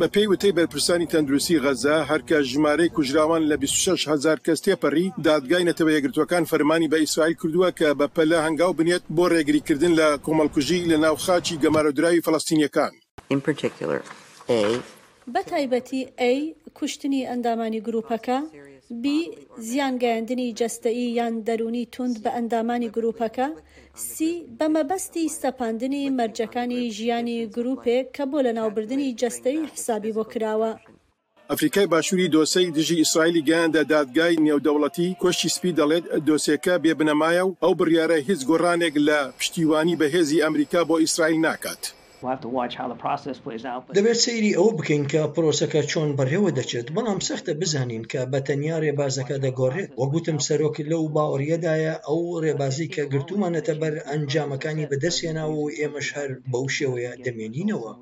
بەپێی وتەی بەرپرسانی تەندروستیی غەززە، هەر کە ژمارەی کوژراوان لە بیست و شەش هەزار کەس تێپەڕی، دادگای نەتەوە یەکگرتووەکان فەرمانی بە ئیسرائیل کردووە کە بەپەلە هەنگاو بنێت بۆ ڕێگریکردن لە کۆمەڵکوژی لەناو خاکی گەمارۆدراوی فەلەستینییەکان. in particular a. بە تایبەتی a کوشتنی ئەندامانی گرووپەکە b زیان گەیاندنی جەستەیی یان دەروونی توند بە ئەندامانی گرووپەکە سی، بە مەبەستی سەپاندنی مەرجەکانی ژیانی گرووپێک کە بۆ لەناوبردنی جەستەیی حسابی بۆ کراوە. ئەفریکای باشووری دۆسێی دژی ئیسرائیلی گەیاندە دادگای نێودەوڵەتی، کۆشکی سپی دەڵێت دۆسێکە بێ بنەمایە و ئەو بڕیارە هیچ گۆڕانێک لە پشتیوانی بەهێزی ئەمریکا بۆ ئیسرائیل ناکات. دەبێت سەیری ئەوە بکەین کە پرۆسەکە چۆن بەڕێوە دەچێت، بەڵام سەختە بزانین کە بە تەنیا رێبازەکە دەگۆڕێت. وەک وتم سەرۆک لەو باوەڕییەدایە ئەو رێبازەی کە گرتوومانەتە بەر ئەنجامەکانی بەدەستهێناوە و ئێمەش هەر بەو شێوەیە دەمێنینەوە.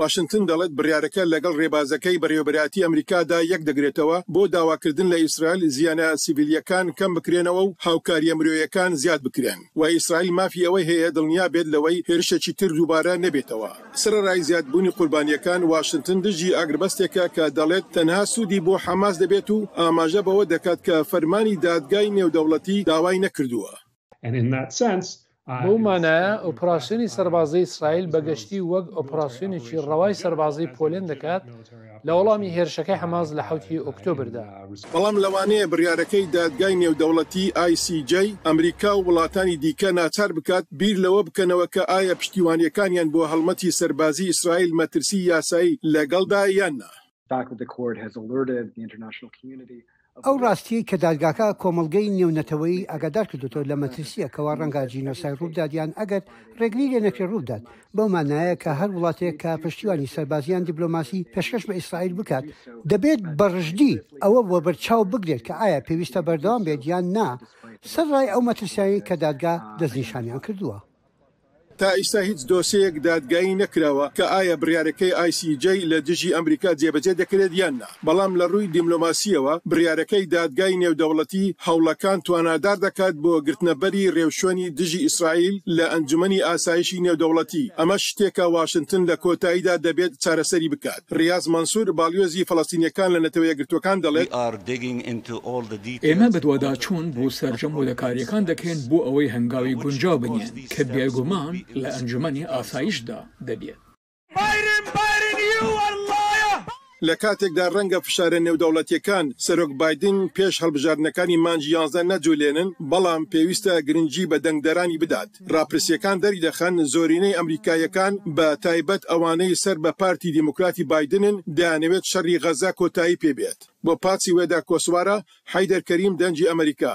واشنتن دەڵێت بڕیارەکە لەگەڵ رێبازەکەی بەڕێوەبەرایەتی ئەمریکادا یەکدەگرێتەوە بۆ داواکردن لە ئیسرائیل زیانە سیڤیلییەکان کەمبکرێنەوە و هاوکارییە مرۆیەکان زیادبکرێن. و ئیسرائیل مافی ئەوەی هەیە دڵنیا بێت لەوەی هێرشێکی تر دووبارە نەبێتەوە. سەرەڕای زیادبوونی قوربانییەکان، واشنتن دژی ئاگربەستێکە کە دەڵێت تەنها سوودی بۆ حەماس دەبێت و ئاماژە بەوە دەکات کە فەرمانی دادگای نێودەوڵەتی داوای نەکردووە. بەو مانایە ئۆپراسیۆنی سەربازیی ئیسرائیل بەگشتی وەک ئۆپراسیۆنێکی ڕەوای سەربازیی پۆلێن دەکات، لە وەڵامی هێرشەکەی حەماس لە حەوت ی ئۆکتۆبردا. بەڵام لەوانەیە بڕیارەکەی دادگای نێودەوڵەتی، ICJ، ئەمریکا و وڵاتانی دیکە ناچار بکات بیر لەوە بکەنەوە کە ئایا پشتیوانییەکانیان بۆ هەڵمەتی سەربازیی ئیسرائیل مەترسیی یاسایی لەگەڵدایە یان نا. ئەو ڕاستییەی کە دادگاکە کۆمەڵگەی نێونەتەوەیی ئاگادار کردۆتەوە لە مەترسییە کەوا ڕەنگە جینۆسای ڕووبدات یان ئەگەر ڕێگری لێ نەکرێت ڕووبدات، بەو مانایە کە هەر وڵاتێک کە پشتیوانی سەربازی یان دیبلۆماسی پێشکەش بە ئیسرائیل بکات، دەبێت بە ڕژدی ئەوە وەبەرچاو بگرێت کە ئایا پێویستە بەردەوام بێت یان نا سەر ڕای ئەو مەترسیانەی کە دادگا دەستنیشانیان کردووە. تا ئیستا هیچ دۆسێیەک دادگایی نەکراوە کە ئایا بریارەکەی ئای سی جەی لە دژی ئەمریکا جێبەجێ دەکرێت یان نا بەڵام لە رووی دیملۆماسیەوە بریارەکەی دادگای نێودەوڵەتی هەوڵەکان توانادار دەکات بۆ گرتنەبەری رێوشوێنی دژی ئیسرائیل لە ئەنجومەنی ئاسایشی نێودەوڵەتی ئەمەش شتێکە واشنتن لە کۆتاییدا دەبێت چارەسەری بکات. ریاز مەنسور، باڵیۆزی فەلەستینییەکان لە نەتەوە یەکگرتووەکان دەڵێت، ئێمە بەدواداچوون بۆ سەرجەم وردەکارییەکان دەکەین بۆ ئەوەی هەنگاوی گونجاو بنێن کە بێگومان لە ئەنجومەنی ئاسایشدا دەبێت. لە کاتێکدا رەنگە فشارە نێودەوڵەتییەکان سەرۆک بایدن پێش هەڵبژاردنەکانی مانگی یانزدە نەجولێنن، بەڵام پێویستە گرنگی بە دەنگدەرانی بدات. راپرسییەکان دەریدەخەن زۆرینەی ئەمریکاییەکان بە تایبەت ئەوانەی سەر بە پارتی دیموکراتی بایدنن دەیانەوێت شەڕی غەززە کۆتایی پێبێت. بۆ پاچی وێدا کۆسوارە، حەیدەر کەریم دەنگی ئەمەریکا.